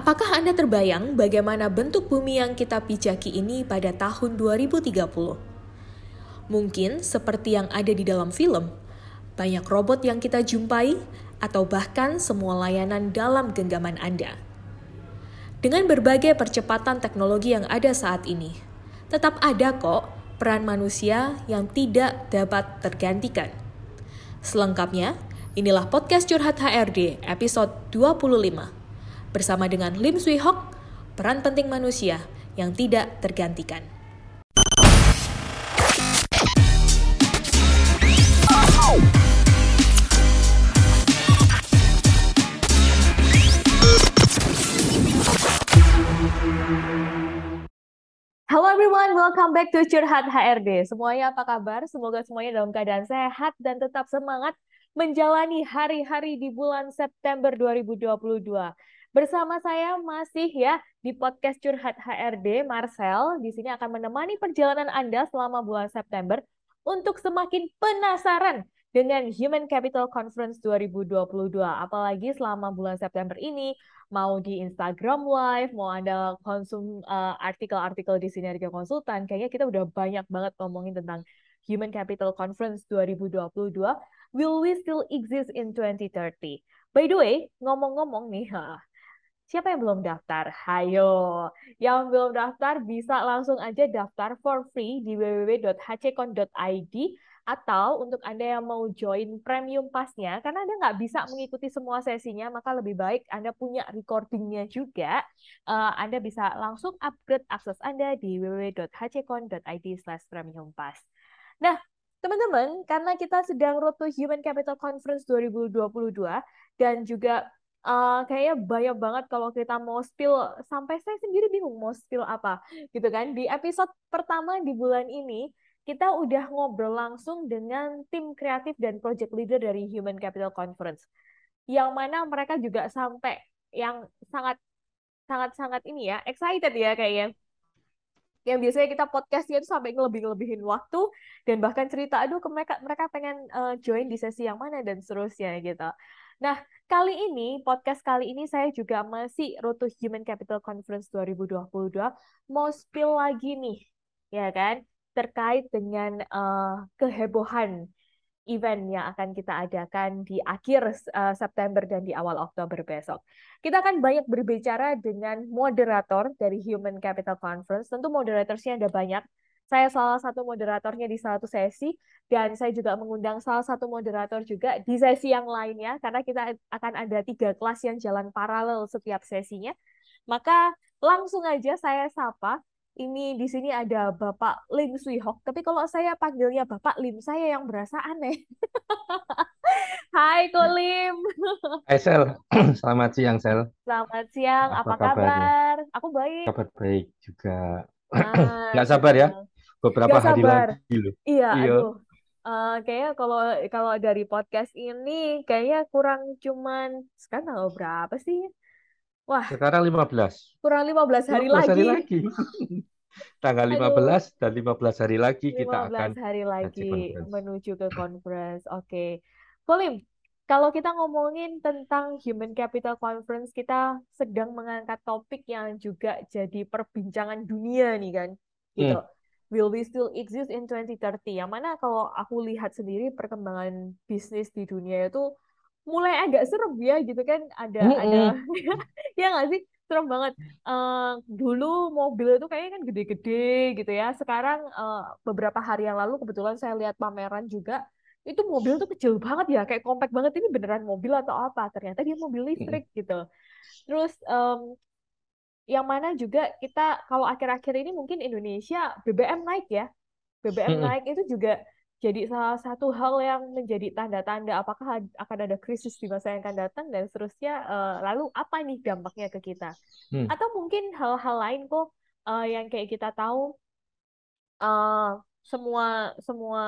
Apakah Anda terbayang bagaimana bentuk bumi yang kita pijaki ini pada tahun 2030? Mungkin seperti yang ada di dalam film, banyak robot yang kita jumpai, atau bahkan semua layanan dalam genggaman Anda. Dengan berbagai percepatan teknologi yang ada saat ini, tetap ada kok peran manusia yang tidak dapat tergantikan. Selengkapnya, inilah podcast Curhat HRD episode 25 bersama dengan Lim Swee Hock, peran penting manusia yang tidak tergantikan. Halo everyone, welcome back to Curhat HRD. Semuanya apa kabar? Semoga semuanya dalam keadaan sehat dan tetap semangat menjalani hari-hari di bulan September 2022. Bersama saya masih ya di podcast Curhat HRD Marcel. Di sini akan menemani perjalanan Anda selama bulan September untuk semakin penasaran dengan Human Capital Conference 2022. Apalagi selama bulan September ini mau di Instagram Live, mau Anda konsum uh, artikel-artikel di Sinergia Konsultan, kayaknya kita udah banyak banget ngomongin tentang Human Capital Conference 2022. Will we still exist in 2030? By the way, ngomong-ngomong nih, Siapa yang belum daftar? Hayo. Yang belum daftar bisa langsung aja daftar for free di www.hccon.id atau untuk Anda yang mau join premium passnya, karena Anda nggak bisa mengikuti semua sesinya, maka lebih baik Anda punya recordingnya juga. Uh, Anda bisa langsung upgrade akses Anda di www.hccon.id slash premium pass. Nah, teman-teman, karena kita sedang Road to Human Capital Conference 2022 dan juga uh, kayaknya banyak banget kalau kita mau spill. Sampai saya sendiri bingung mau spill apa gitu kan? Di episode pertama di bulan ini kita udah ngobrol langsung dengan tim kreatif dan project leader dari Human Capital Conference. Yang mana mereka juga sampai yang sangat sangat sangat ini ya excited ya kayaknya. Yang biasanya kita podcastnya itu sampai lebih lebihin waktu dan bahkan cerita aduh mereka mereka pengen uh, join di sesi yang mana dan seterusnya gitu. Nah, kali ini, podcast kali ini saya juga masih Road to Human Capital Conference 2022 mau spill lagi nih, ya kan, terkait dengan uh, kehebohan event yang akan kita adakan di akhir uh, September dan di awal Oktober besok. Kita akan banyak berbicara dengan moderator dari Human Capital Conference. Tentu moderatorsnya ada banyak. Saya salah satu moderatornya di satu sesi dan saya juga mengundang salah satu moderator juga di sesi yang lainnya karena kita akan ada tiga kelas yang jalan paralel setiap sesinya. Maka langsung aja saya sapa. Ini di sini ada Bapak Lim Suihok, tapi kalau saya panggilnya Bapak Lim, saya yang berasa aneh. Hai Ko Lim. Hai Sel, selamat siang Sel. Selamat siang, apa, apa kabar? Aku baik. Kabar baik juga. Nah, Nggak sabar ya? Beberapa Gak hari sabar. lagi loh. Iya, iya. aduh. Uh, kayaknya kalau kalau dari podcast ini kayaknya kurang cuman sekarang tanggal berapa sih? Wah. Sekarang 15. Kurang 15 hari 15 lagi. hari lagi. Tanggal Aduh. 15 dan 15 hari lagi 15 kita akan hari lagi menuju ke conference. Oke. Okay. Kolim, kalau kita ngomongin tentang Human Capital Conference, kita sedang mengangkat topik yang juga jadi perbincangan dunia nih kan. Gitu. Hmm will we still exist in 2030? Yang mana kalau aku lihat sendiri perkembangan bisnis di dunia itu mulai agak serem ya gitu kan. Ada mm -hmm. ada ya nggak sih? Serem banget. Uh, dulu mobil itu kayaknya kan gede-gede gitu ya. Sekarang uh, beberapa hari yang lalu kebetulan saya lihat pameran juga itu mobil tuh kecil banget ya kayak compact banget. Ini beneran mobil atau apa? Ternyata dia mobil listrik gitu. Terus um, yang mana juga kita kalau akhir-akhir ini mungkin Indonesia BBM naik ya. BBM naik itu juga jadi salah satu hal yang menjadi tanda-tanda apakah akan ada krisis di masa yang akan datang dan seterusnya uh, lalu apa nih dampaknya ke kita hmm. atau mungkin hal-hal lain kok uh, yang kayak kita tahu uh, semua semua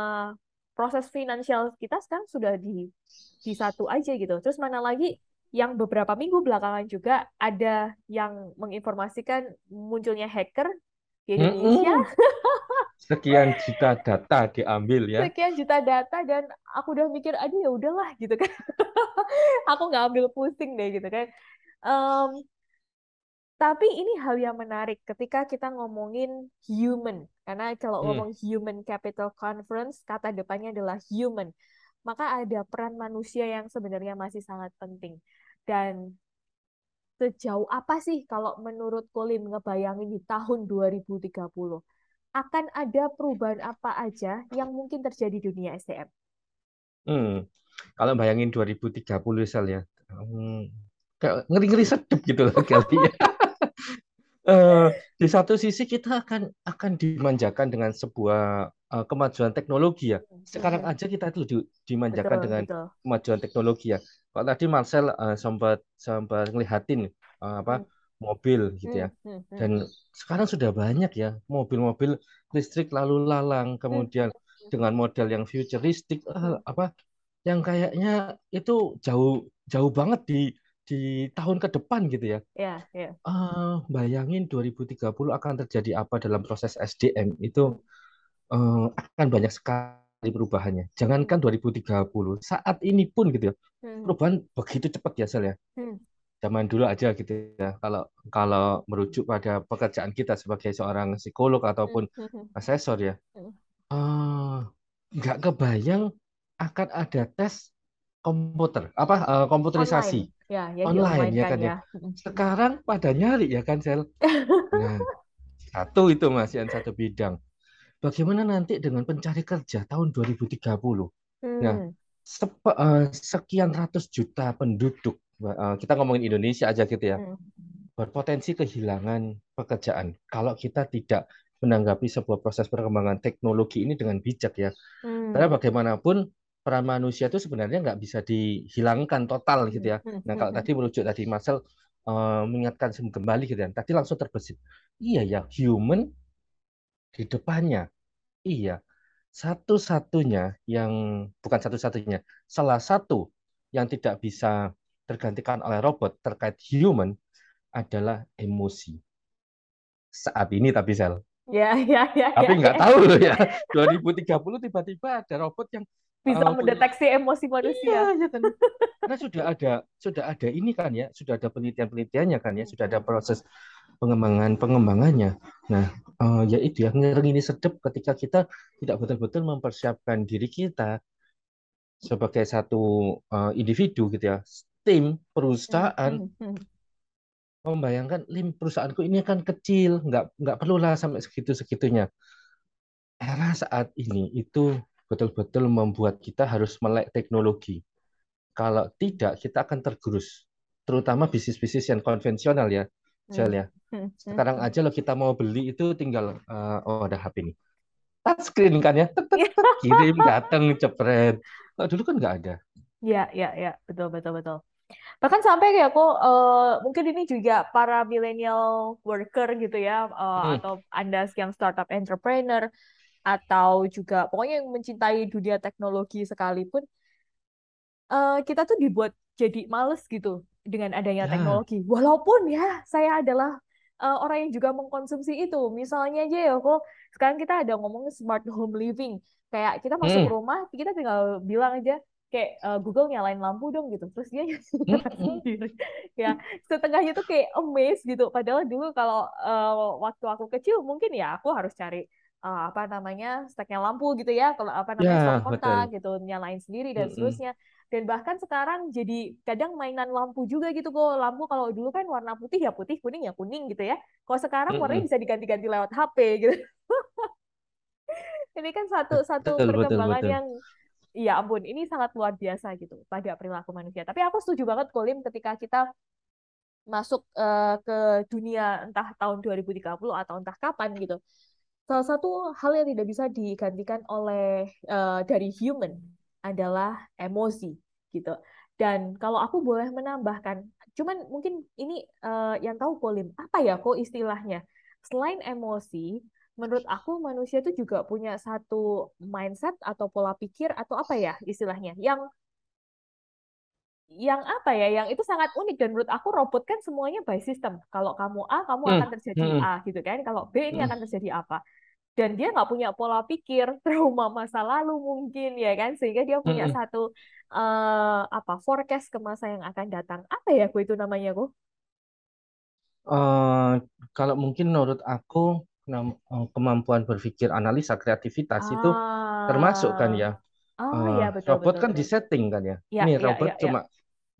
proses finansial kita sekarang sudah di di satu aja gitu terus mana lagi yang beberapa minggu belakangan juga ada yang menginformasikan munculnya hacker di Indonesia. Sekian juta data diambil ya. Sekian juta data dan aku udah mikir, aduh ya udahlah gitu kan. aku nggak ambil pusing deh gitu kan. Um, Tapi ini hal yang menarik ketika kita ngomongin human. Karena kalau Hmm. ngomong Human Capital Conference, kata depannya adalah human. Maka ada peran manusia yang sebenarnya masih sangat penting. Dan sejauh apa sih kalau menurut Kolim ngebayangin di tahun 2030? Akan ada perubahan apa aja yang mungkin terjadi di dunia SDM? Hmm. Kalau bayangin 2030 Sal ya, hmm, kayak ngeri-ngeri sedep gitu lah kali ya. Eh, di satu sisi kita akan akan dimanjakan dengan sebuah eh, kemajuan teknologi ya. Sekarang aja kita itu di- dimanjakan Betul, dengan betul. kemajuan teknologi ya. Kalau tadi Marcel eh, sempat sempat ngelihatin eh, apa Hmm, mobil gitu ya. hmm, hmm, Dan sekarang sudah banyak ya mobil-mobil listrik lalu lalang, kemudian hmm, dengan model yang futuristik, hmm. apa yang kayaknya itu jauh jauh banget di di tahun ke depan gitu ya. Ya, ya. Eh, bayangin 2030 akan terjadi apa dalam proses SDM Hmm, itu eh, akan banyak sekali perubahannya. hmm, Jangankan 2030, saat ini pun gitu ya, hmm, perubahan begitu cepat ya Sel ya. hmm, Zaman dulu aja gitu ya. Kalau kalau merujuk pada pekerjaan kita sebagai seorang psikolog hmm, ataupun hmm, hmm, asesor ya, hmm. eh, nggak kebayang akan ada tes komputer apa eh, komputerisasi Online. Ya, yang online ya kan ya. ya. Sekarang pada nyari ya kan Sel. Nah, satu itu Mas yang satu bidang. Bagaimana nanti dengan pencari kerja tahun 2030? Nah, hmm, sepe- eh, sekian ratus juta penduduk, eh, kita ngomongin Indonesia aja gitu ya, hmm, berpotensi kehilangan pekerjaan kalau kita tidak menanggapi sebuah proses perkembangan teknologi ini dengan bijak ya. Karena hmm, bagaimanapun peran manusia itu sebenarnya nggak bisa dihilangkan total gitu ya. hmm, Nah hmm, kalau hmm. tadi merujuk tadi Marcel eh, mengingatkan kembali gitu ya. Tadi langsung terbesit. Iya ya, human di depannya. Iya, satu-satunya yang bukan satu-satunya, salah satu yang tidak bisa tergantikan oleh robot terkait human adalah emosi. Saat ini tapi Sel. Ya, ya, ya, ya, Tapi nggak ya. tahu loh ya, 2030 tiba-tiba ada robot yang Bisa punya mendeteksi emosi manusia. Iya, iya kan. Karena sudah ada sudah ada ini kan ya, sudah ada penelitian-penelitiannya kan ya, sudah ada proses pengembangan pengembangannya. Nah, eh, ya itu ya ngeri ini sedep ketika kita tidak betul-betul mempersiapkan diri kita sebagai satu eh, individu gitu ya, tim Hmm, perusahaan hmm, hmm. membayangkan lim perusahaanku ini kan kecil, nggak nggak perlulah sampai segitu segitunya. Era saat ini itu betul-betul membuat kita harus melek teknologi. Kalau tidak, kita akan tergerus. Terutama bisnis-bisnis yang konvensional ya, Hmm, ya. hmm, hmm, Sekarang aja lo kita mau beli itu tinggal eh, oh ada HP nih. Touchscreen kan ya, kirim datang cepret. Kalau dulu kan nggak ada. Ya, ya, ya, betul, betul, betul. Bahkan sampai kayak aku, eh, mungkin ini juga para millennial worker gitu ya, eh, Hmm, atau Anda yang startup entrepreneur, atau juga pokoknya yang mencintai dunia teknologi sekalipun, eh, kita tuh dibuat jadi males gitu dengan adanya ya, teknologi. Walaupun ya saya adalah eh, orang yang juga mengkonsumsi itu. Misalnya aja ya kok sekarang kita ada ngomong smart home living. Kayak kita masuk hmm, rumah, kita tinggal bilang aja kayak eh, Google nyalain lampu dong gitu. Terus dia hmm, nyala sendiri. Ya, setengahnya tuh kayak amazed gitu. Padahal dulu kalau eh, waktu aku kecil mungkin ya aku harus cari eh, apa namanya steknya lampu gitu ya. Kalau apa namanya Ya, stop kontak betul. gitu, nyalain sendiri dan Hmm, hmm. seterusnya. Dan bahkan sekarang jadi kadang mainan lampu juga gitu kok. Lampu kalau dulu kan warna putih ya putih, kuning ya kuning gitu ya. Kalau sekarang Hmm, warnanya bisa diganti-ganti lewat HP gitu. Ini kan satu satu Betul, betul, perkembangan betul. yang ya ampun, ini sangat luar biasa gitu pada perilaku manusia. Tapi aku setuju banget Kolim ketika kita masuk eh, ke dunia entah tahun 2030 atau entah kapan gitu. Salah satu hal yang tidak bisa digantikan oleh eh, dari human adalah emosi gitu. Dan kalau aku boleh menambahkan, cuman mungkin ini eh, yang tahu Kolim, apa ya kok istilahnya? Selain emosi, menurut aku manusia itu juga punya satu mindset atau pola pikir atau apa ya istilahnya yang yang apa ya, yang itu sangat unik dan menurut aku robot kan semuanya by system. Kalau kamu A, kamu Hmm, akan terjadi hmm, A gitu kan. Kalau B ini hmm. akan terjadi apa. Dan dia nggak punya pola pikir, trauma masa lalu mungkin ya kan, sehingga dia punya satu eh, apa forecast ke masa yang akan datang. Apa ya, aku itu namanya, aku? Eh, kalau mungkin menurut aku eh, kemampuan berpikir analisa kreativitas itu termasuk kan Ah, ya oh eh, ya betul robot betul kan betul. disetting kan ya Ya ini ya robot ya ya.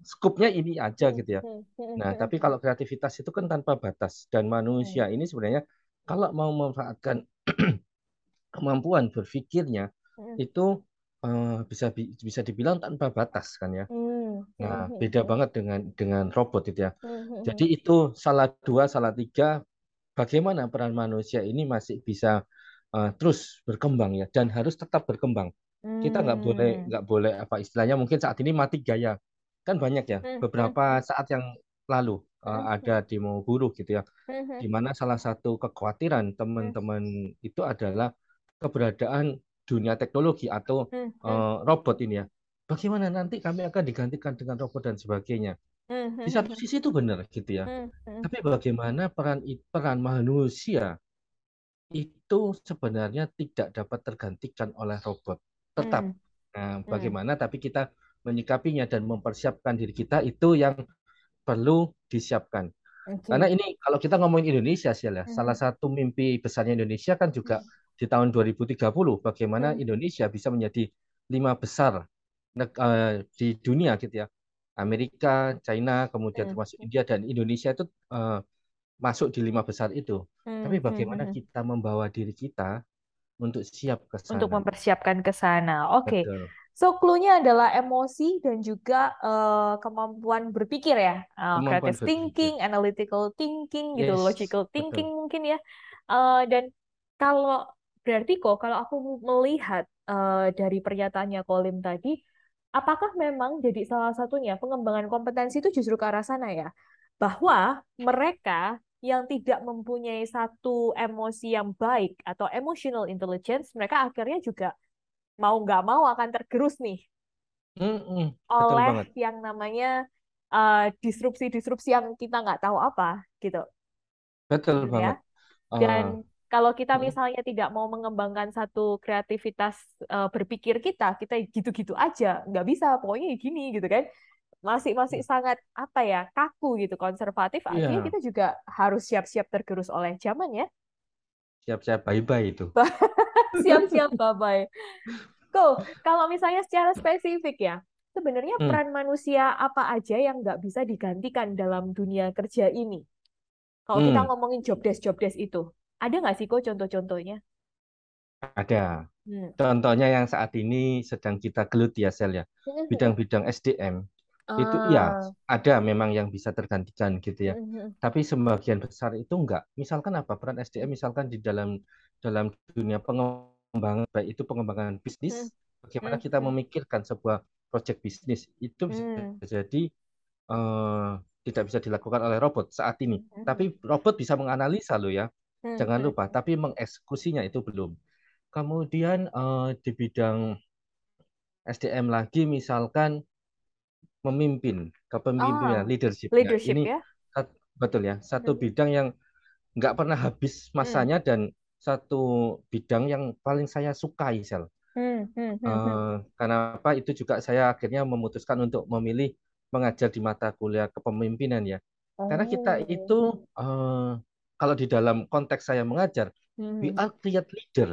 Skupnya ini aja gitu ya. Hmm, hmm, nah hmm, tapi kalau kreativitas itu kan tanpa batas. Dan manusia ini sebenarnya kalau mau memanfaatkan kemampuan berpikirnya itu eh, bisa bi- bisa dibilang tanpa batas kan ya. Nah, beda banget dengan dengan robot itu ya. Jadi itu salah dua, salah tiga, bagaimana peran manusia ini masih bisa eh, terus berkembang ya, dan harus tetap berkembang. Kita nggak boleh nggak boleh apa istilahnya mungkin saat ini mati gaya. Kan banyak ya, hmm, hmm, beberapa saat yang lalu eh, hmm, ada demo buruh gitu ya, hmm, hmm, di mana salah satu kekhawatiran hmm, teman-teman itu adalah keberadaan dunia teknologi atau hmm, hmm, eh, robot ini ya. Bagaimana nanti kami akan digantikan dengan robot dan sebagainya. hmm, Di hmm, satu hmm, sisi itu benar gitu ya. hmm, hmm, Tapi bagaimana peran peran manusia itu sebenarnya tidak dapat tergantikan oleh robot. Tetap. hmm, Nah, hmm. bagaimana tapi kita menyikapinya dan mempersiapkan diri kita itu yang perlu disiapkan. Karena Oke. ini kalau kita ngomongin Indonesia sih ya, salah Hmm, satu mimpi besarnya Indonesia kan juga hmm, di tahun 2030 bagaimana hmm, Indonesia bisa menjadi lima besar eh, di dunia gitu ya. Amerika, China, kemudian hmm, termasuk India dan Indonesia itu eh, masuk di lima besar itu. hmm, Tapi hmm, bagaimana hmm. kita membawa diri kita untuk siap ke Untuk sana? mempersiapkan ke sana. Oke. Betul. So, clue-nya adalah emosi dan juga eh, kemampuan berpikir ya. Eh, Kemampuan creative thinking, berpikir. analytical thinking gitu, Yes, logical thinking betul. mungkin ya. Eh, dan kalau berarti kok kalau aku melihat eh, dari pernyataannya Kolim tadi, apakah memang jadi salah satunya pengembangan kompetensi itu justru ke arah sana ya? Bahwa mereka yang tidak mempunyai satu emosi yang baik atau emotional intelligence, mereka akhirnya juga mau nggak mau akan tergerus nih Mm-mm, betul oleh banget. yang namanya eh, disrupsi-disrupsi yang kita nggak tahu apa gitu Betul ya. banget. Dan Eh, kalau kita mm, misalnya tidak mau mengembangkan satu kreativitas eh, berpikir kita, kita gitu-gitu aja, nggak bisa, pokoknya ya gini gitu kan. Masih masih sangat apa ya kaku gitu, konservatif. Artinya Iya, kita juga harus siap-siap tergerus oleh zaman ya. siap-siap bye-bye itu. Siap-siap, bye-bye. Cool. Kalau misalnya secara spesifik ya, sebenarnya Hmm, peran manusia apa aja yang nggak bisa digantikan dalam dunia kerja ini? Kalau kita hmm, ngomongin job desk job desk itu, ada nggak sih kok contoh-contohnya? ada. Hmm. Contohnya yang saat ini sedang kita geluti ya, Sel ya. Bidang-bidang SDM itu ya Ah, ada memang yang bisa tergantikan gitu ya. hmm, Tapi sebagian besar itu enggak. Misalkan apa peran SDM misalkan di dalam dalam dunia pengembangan baik itu pengembangan hmm, bisnis, bagaimana hmm, kita hmm, memikirkan sebuah proyek bisnis itu bisa hmm, jadi eh, tidak bisa dilakukan oleh robot saat ini. hmm, Tapi robot bisa menganalisa loh ya. hmm, Jangan hmm, lupa, tapi mengeksekusinya itu belum. Kemudian eh, di bidang SDM lagi misalkan memimpin, kepemimpinan, Ah, leadershipnya. leadership Ini ya. betul ya, satu hmm, bidang yang nggak pernah habis hmm, masanya dan satu bidang yang paling saya sukai, Sel. hmm, hmm, hmm, hmm. Eh, kenapa itu juga saya akhirnya memutuskan untuk memilih mengajar di mata kuliah kepemimpinan ya. Karena kita Oh. itu eh, kalau di dalam konteks saya mengajar, we Hmm, are create leader.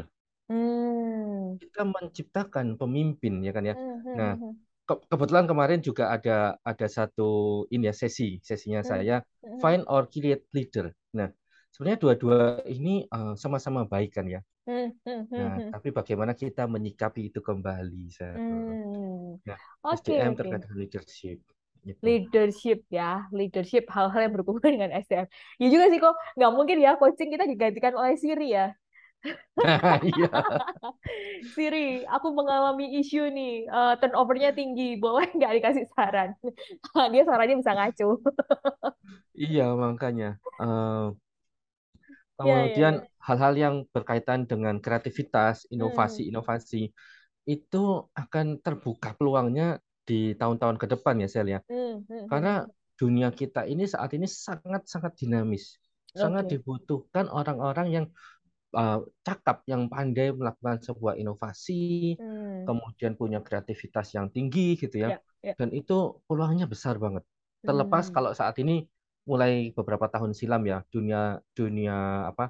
hmm, Kita menciptakan pemimpin ya kan ya. hmm, hmm, Nah, hmm, ke- kebetulan kemarin juga ada ada satu ini ya sesi sesinya hmm, saya find or create leader. Nah, sebenarnya dua-dua ini eh, sama-sama baik kan ya. hmm, hmm, hmm, Nah, hmm. tapi bagaimana kita menyikapi itu kembali, Sel? Hmm. Nah, Oke, SDM oke. terkait leadership itu. Leadership ya, leadership hal-hal yang berhubungan dengan SDM. Ya juga sih kok, nggak mungkin ya coaching kita digantikan oleh Siri ya. Iya, Siri, aku mengalami isu nih, eh, turnovernya tinggi, boleh nggak dikasih saran? Dia sarannya bisa ngaco. iya makanya. Ya, kemudian ya. hal-hal yang berkaitan dengan kreativitas, Hmm, inovasi-inovasi itu akan terbuka peluangnya di tahun-tahun ke depan ya, Sel ya. hmm, hmm, hmm, Karena hmm. dunia kita ini saat ini sangat-sangat dinamis. Sangat Oke. dibutuhkan orang-orang yang uh, cakap, yang pandai melakukan sebuah inovasi, Hmm, kemudian punya kreativitas yang tinggi gitu ya. ya, ya. Dan itu peluangnya besar banget. Terlepas Hmm, kalau saat ini mulai beberapa tahun silam ya dunia dunia apa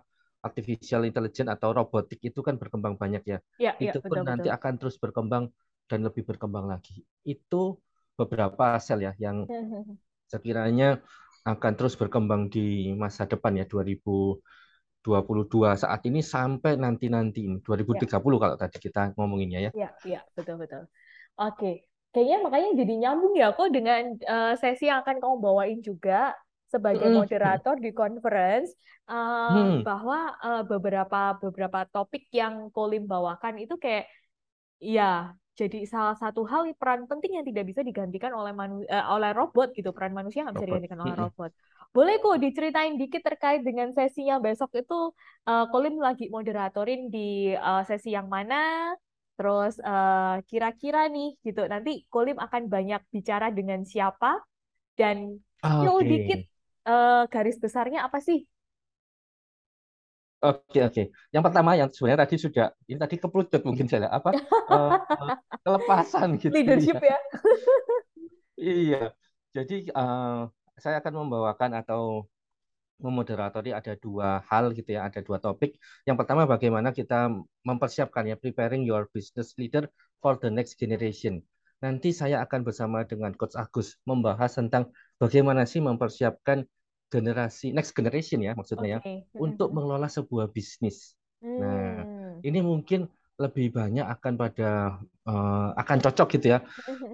artificial intelligence atau robotik itu kan berkembang banyak ya. Ya, ya Itu pun betul nanti betul. akan terus berkembang dan lebih berkembang lagi. Itu beberapa sel ya yang sekiranya akan terus berkembang di masa depan ya 2022 saat ini sampai nanti-nanti ini 2030 Ya, kalau tadi kita ngomonginnya ya. ya, ya betul betul. Oke, kayaknya makanya jadi nyambung ya kok dengan eh, sesi yang akan kamu bawain juga sebagai Mm, moderator di conference eh, mm, bahwa eh, beberapa beberapa topik yang Kolim bawakan itu kayak ya jadi salah satu hal peran penting yang tidak bisa digantikan oleh manu, eh, oleh robot gitu peran manusia nggak bisa robot. digantikan oleh robot. Boleh kok diceritain dikit terkait dengan sesinya besok itu eh, Kolim lagi moderatorin di eh, sesi yang mana? Terus kira-kira nih gitu nanti Kolim akan banyak bicara dengan siapa dan spill Oke. dikit eh, garis besarnya apa sih? Oke, oke. Yang pertama yang sebenarnya tadi sudah ini tadi keplucut mungkin saya apa eh, kelepasan gitu Leadership ya. ya. Iya. Jadi eh, saya akan membawakan atau memoderatori ada dua hal gitu ya, ada dua topik. Yang pertama bagaimana kita mempersiapkan ya preparing your business leader for the next generation. Nanti saya akan bersama dengan Coach Agus membahas tentang bagaimana sih mempersiapkan generasi next generation ya maksudnya ya Oke. untuk mengelola sebuah bisnis. Nah, Hmm. ini mungkin lebih banyak akan pada eh, akan cocok gitu ya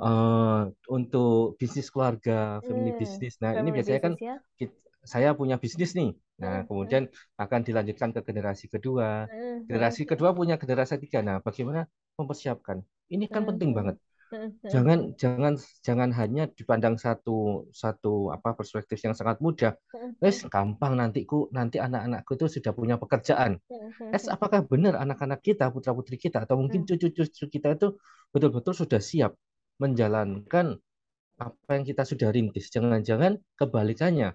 eh, untuk bisnis keluarga, family Hmm, business. Nah, ini family biasanya kan ya. kit- saya punya bisnis nih. Nah, Hmm, hmm, kemudian akan dilanjutkan ke generasi kedua. hmm, Generasi kedua punya generasi ketiga. Nah, bagaimana mempersiapkan? Ini kan hmm, penting banget. Jangan jangan jangan hanya dipandang satu satu apa perspektif yang sangat mudah. Wes gampang nantiku nanti anak-anakku itu sudah punya pekerjaan. Es apakah benar anak-anak kita, putra-putri kita atau mungkin hmm. cucu-cucu kita itu betul-betul sudah siap menjalankan apa yang kita sudah rintis. Jangan-jangan kebalikannya.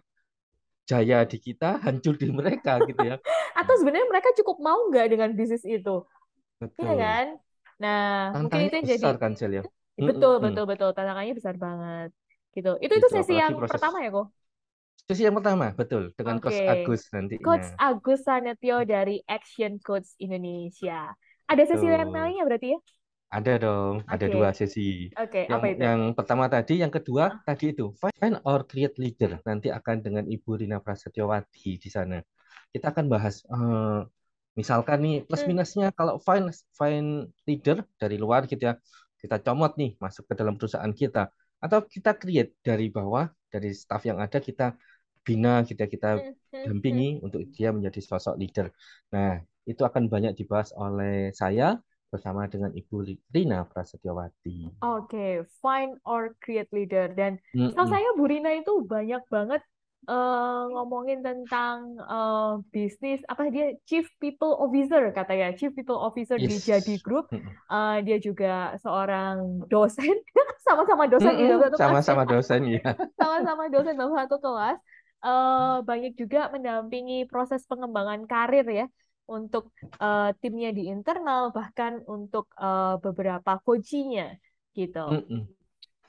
Jaya di kita, hancur di mereka gitu ya. Atau sebenarnya mereka cukup mau nggak dengan bisnis itu, iya Betul. kan? Nah, mungkin Tantangannya itu yang jadi besar kan, Cel ya. Betul Mm-mm. betul betul tantangannya besar banget. Gitu. Itu itu Gitu, sesi yang proses pertama ya, kok? sesi yang pertama, betul, dengan Coach Oke. Agus Coach nantinya. Agus Sanetio dari Action Coach Indonesia. Ada sesi lain Tuh. lainnya berarti ya? Ada dong, ada Oke. dua sesi. Oke, Yang apa itu? yang pertama tadi, yang kedua Ah. tadi itu find or create leader. Nanti akan dengan Ibu Rina Prasetyowati di sana. Kita akan bahas eh, misalkan nih plus Hmm, minusnya kalau find find leader dari luar gitu ya. Kita comot nih masuk ke dalam perusahaan kita atau kita create dari bawah dari staff yang ada kita bina kita kita hmm, hmm, hmm. dampingi untuk dia menjadi sosok leader. Nah, itu akan banyak dibahas oleh saya bersama dengan Ibu Rina Prasetyowati. Oke, find or create leader. Dan setahu Mm-mm. saya Bu Rina itu banyak banget eh, ngomongin tentang eh, bisnis. Apa dia Chief People Officer katanya, Chief People Officer di Yes. Jadi Group. Eh, dia juga seorang dosen, sama-sama dosen di kelas ya. Sama-sama dosen ya. Sama-sama dosen dalam satu kelas. Eh, banyak juga mendampingi proses pengembangan karir ya untuk eh, timnya di internal bahkan untuk eh, beberapa coachingnya gitu. Mm-mm.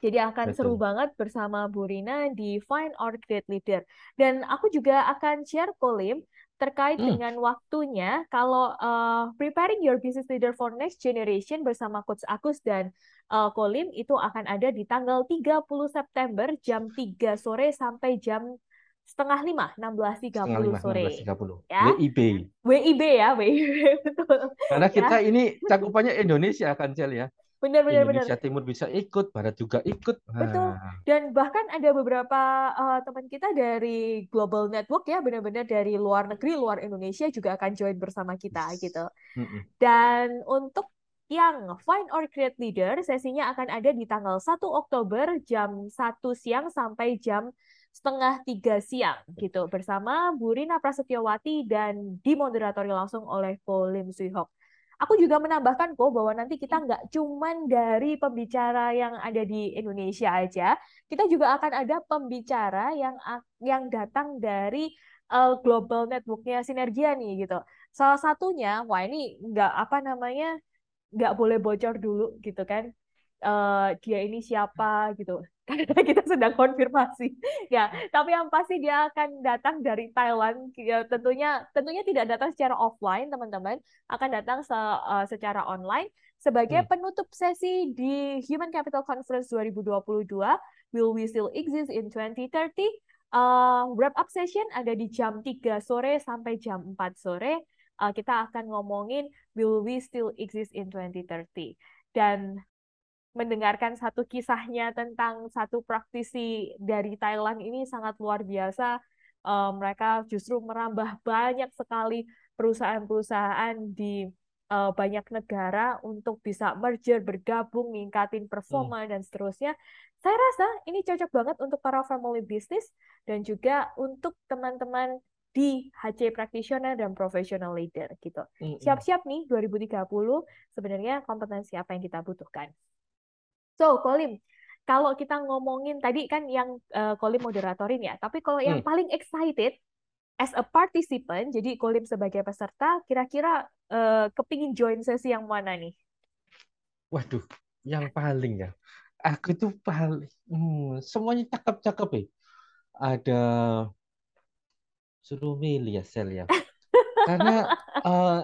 Jadi akan seru Betul. banget bersama Bu Rina di Find or Create Leader. Dan aku juga akan share Kolim terkait Mm. dengan waktunya kalau uh, preparing your business leader for next generation bersama Coach Agus dan uh, Kolim itu akan ada di tanggal 30 September jam 3 sore sampai jam setengah lima, Setengah 16.30 lima, sore. 16.30. Ya, WIB. WIB ya, WIB, betul. Karena Ya, kita ini cakupannya Indonesia kan, Cel ya. Benar, benar, benar. Indonesia Timur bisa ikut, Barat juga ikut. Betul. Nah, Dan bahkan ada beberapa uh, teman kita dari Global Network ya, benar-benar dari luar negeri, luar Indonesia juga akan join bersama kita yes. gitu. Dan untuk yang Find or Create Leader, sesinya akan ada di tanggal 1 Oktober jam 1 siang sampai jam setengah tiga siang gitu bersama Bu Rina Prasetyowati dan dimoderatori langsung oleh Ko Lim Suihok. Aku juga menambahkan kok bahwa nanti kita nggak cuman dari pembicara yang ada di Indonesia aja, kita juga akan ada pembicara yang yang datang dari uh, global networknya Sinergia nih gitu. Salah satunya, wah ini nggak apa namanya nggak boleh bocor dulu gitu kan. Uh, dia ini siapa? gitu. Karena kita sedang konfirmasi. Ya tapi yang pasti dia akan datang dari Thailand. Ya, tentunya tentunya tidak datang secara offline teman-teman. Akan datang se, uh, secara online sebagai hmm. penutup sesi di Human Capital Conference 2022 Will We Still Exist in 2030 uh, wrap up session ada di jam 3 sore sampai jam 4 sore. Uh, kita akan ngomongin Will We Still Exist in 2030 dan mendengarkan satu kisahnya tentang satu praktisi dari Thailand ini sangat luar biasa. Uh, mereka justru merambah banyak sekali perusahaan-perusahaan di uh, banyak negara untuk bisa merger, bergabung, ningkatin performa, hmm. dan seterusnya. Saya rasa ini cocok banget untuk para family business dan juga untuk teman-teman di HC practitioner dan professional leader gitu. Hmm, hmm. Siap-siap nih 2030 sebenarnya kompetensi apa yang kita butuhkan. So, Kolim, kalau kita ngomongin tadi kan yang uh, Kolim moderatorin ya, tapi kalau yang hmm. paling excited as a participant, jadi Kolim sebagai peserta, kira-kira uh, kepingin join sesi yang mana nih? Waduh, yang paling ya. Aku itu paling, hmm, semuanya cakep-cakep ya. Ada suruh milih ya Sel ya. Karena uh,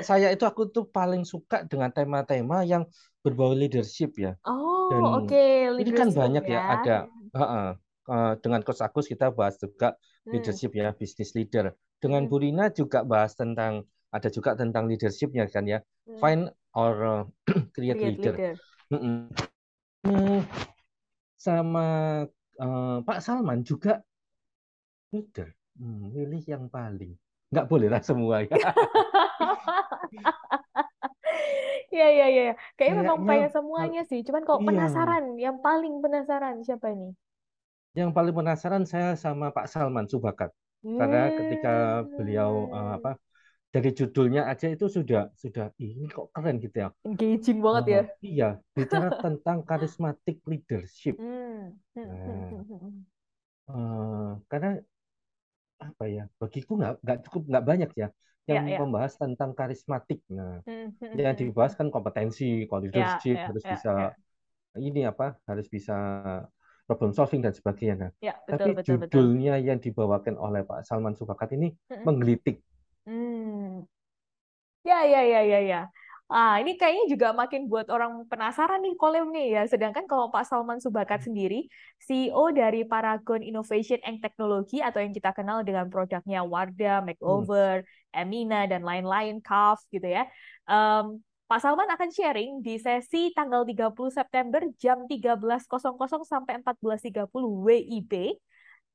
saya itu aku tuh paling suka dengan tema-tema yang berbau leadership ya. Oh, oke. Okay. Ini kan banyak ya, ya ada uh, uh, uh, dengan Coach Agus kita bahas juga hmm. leadership ya, business leader. Dengan hmm. Bu Rina juga bahas tentang ada juga tentang leadershipnya kan ya. Hmm. Find or uh, create, create leader. leader. Hmm, sama uh, Pak Salman juga leader. Hmm, pilih yang paling. Nggak boleh lah semua ya. Iya iya iya. Kayaknya memang pengen semuanya sih. Cuman kok iya. penasaran, yang paling penasaran siapa ini? Yang paling penasaran saya sama Pak Salman Subakat. Karena ketika beliau uh, apa dari judulnya aja itu sudah sudah ini kok keren gitu ya. Engaging banget uh, ya. Iya, bicara tentang karismatik leadership. Hmm. Nah, uh, karena apa ya bagiku nggak nggak cukup nggak banyak ya yang yeah, yeah. membahas tentang karismatik. Nah, hmm, hmm, yang hmm, dibahas kan kompetensi, ya, leadership yeah, yeah, harus yeah, bisa yeah. ini apa harus bisa problem solving dan sebagainya. Nah, yeah, betul, tapi betul, judulnya betul. yang dibawakan oleh Pak Salman Subakat ini menggelitik. Hmm. Ya ya ya ya ya. Ah, ini kayaknya juga makin buat orang penasaran nih Kolem nih ya. Sedangkan kalau Pak Salman Subakat sendiri, CEO dari Paragon Innovation and Technology atau yang kita kenal dengan produknya Wardah, Makeover, hmm. Emina, dan lain-lain, CAF gitu ya. Um, Pak Salman akan sharing di sesi tanggal 30 September jam 13.00 sampai 14.30 WIB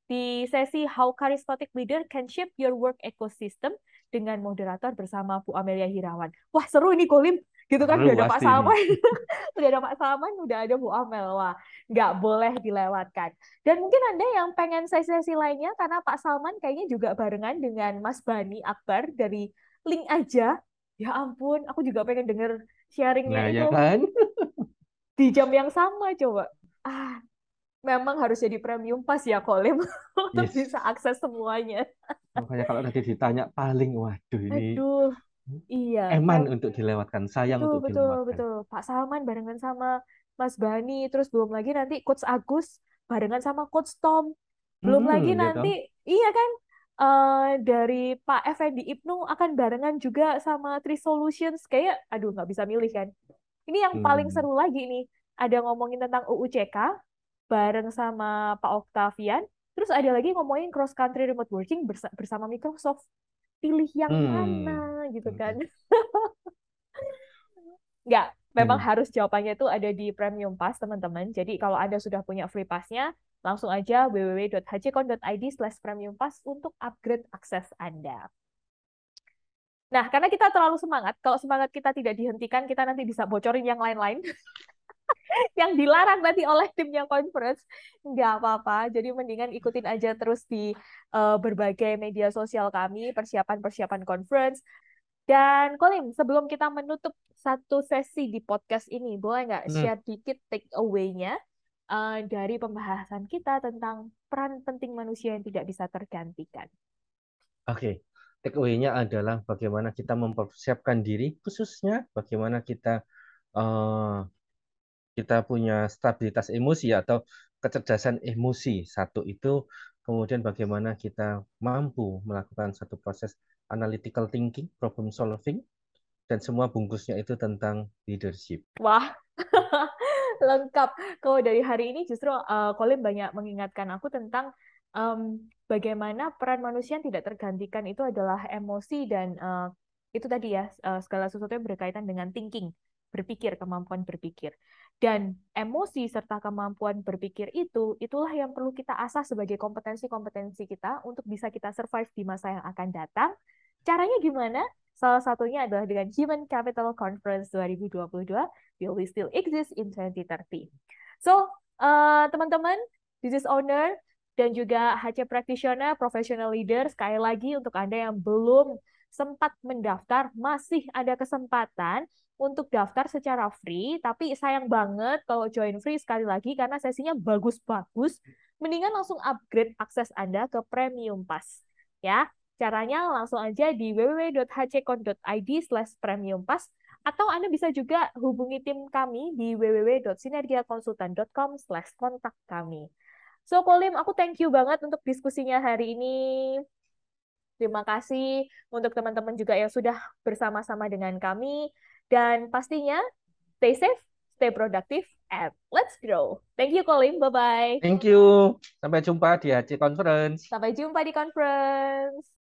di sesi How Charismatic Leader Can Shape Your Work Ecosystem dengan moderator bersama Bu Amelia Hirawan. Wah seru ini Kolim, gitu kan udah ada Pak Salman, udah ada Pak Salman, udah ada Bu Amel, wah nggak boleh dilewatkan. Dan mungkin anda yang pengen sesi-sesi lainnya karena Pak Salman kayaknya juga barengan dengan Mas Bani Akbar dari link aja. Ya ampun, aku juga pengen denger sharingnya nah, itu ya kan? di jam yang sama coba. Ah, memang harus jadi premium pas ya Kolim untuk yes. bisa akses semuanya. Makanya kalau nanti ditanya paling waduh ini Aduh, iya. Eman kan. untuk dilewatkan, sayang betul, untuk betul, dilewatkan. Betul, Pak Salman barengan sama Mas Bani, terus belum lagi nanti Coach Agus barengan sama Coach Tom. Belum hmm, lagi gitu. nanti iya kan uh, dari Pak Effendi Ibnu akan barengan juga sama Three Solutions kayak aduh nggak bisa milih kan. Ini yang paling hmm. seru lagi nih. Ada ngomongin tentang UUCK, bareng sama Pak Octavian. Terus ada lagi ngomongin cross country remote working bersama Microsoft. Pilih yang hmm. mana gitu kan. Nggak, memang hmm. harus jawabannya itu ada di Premium Pass, teman-teman. Jadi kalau Anda sudah punya free pass-nya, langsung aja www.hcon.id slash premium pass untuk upgrade akses Anda. Nah, karena kita terlalu semangat, kalau semangat kita tidak dihentikan, kita nanti bisa bocorin yang lain-lain. yang dilarang nanti oleh timnya conference nggak apa-apa jadi mendingan ikutin aja terus di uh, berbagai media sosial kami persiapan-persiapan conference dan Kolim sebelum kita menutup satu sesi di podcast ini boleh nggak hmm. share dikit take away-nya uh, dari pembahasan kita tentang peran penting manusia yang tidak bisa tergantikan oke okay. take away-nya adalah bagaimana kita mempersiapkan diri khususnya bagaimana kita uh, kita punya stabilitas emosi atau kecerdasan emosi. Satu itu kemudian bagaimana kita mampu melakukan satu proses analytical thinking, problem solving, dan semua bungkusnya itu tentang leadership. Wah, lengkap. Kalau dari hari ini justru uh, Colin banyak mengingatkan aku tentang um, bagaimana peran manusia yang tidak tergantikan itu adalah emosi dan uh, itu tadi ya uh, segala sesuatu yang berkaitan dengan thinking, berpikir, kemampuan berpikir. Dan emosi serta kemampuan berpikir itu, itulah yang perlu kita asah sebagai kompetensi-kompetensi kita untuk bisa kita survive di masa yang akan datang. Caranya gimana? Salah satunya adalah dengan Human Capital Conference 2022, Will We Still Exist in 2030. So, uh, teman-teman, this is owner dan juga HC Practitioner, Professional Leader, sekali lagi untuk Anda yang belum sempat mendaftar, masih ada kesempatan untuk daftar secara free, tapi sayang banget kalau join free sekali lagi karena sesinya bagus-bagus. Mendingan langsung upgrade akses Anda ke Premium Pass. Ya, caranya langsung aja di www.hccon.id slash premium pass atau Anda bisa juga hubungi tim kami di www.sinergiakonsultan.com slash kontak kami. So, Kolim, aku thank you banget untuk diskusinya hari ini. Terima kasih untuk teman-teman juga yang sudah bersama-sama dengan kami. Dan pastinya, stay safe, stay productive, and let's grow. Thank you, Colin. Bye-bye. Thank you. Sampai jumpa di HC Conference. Sampai jumpa di conference.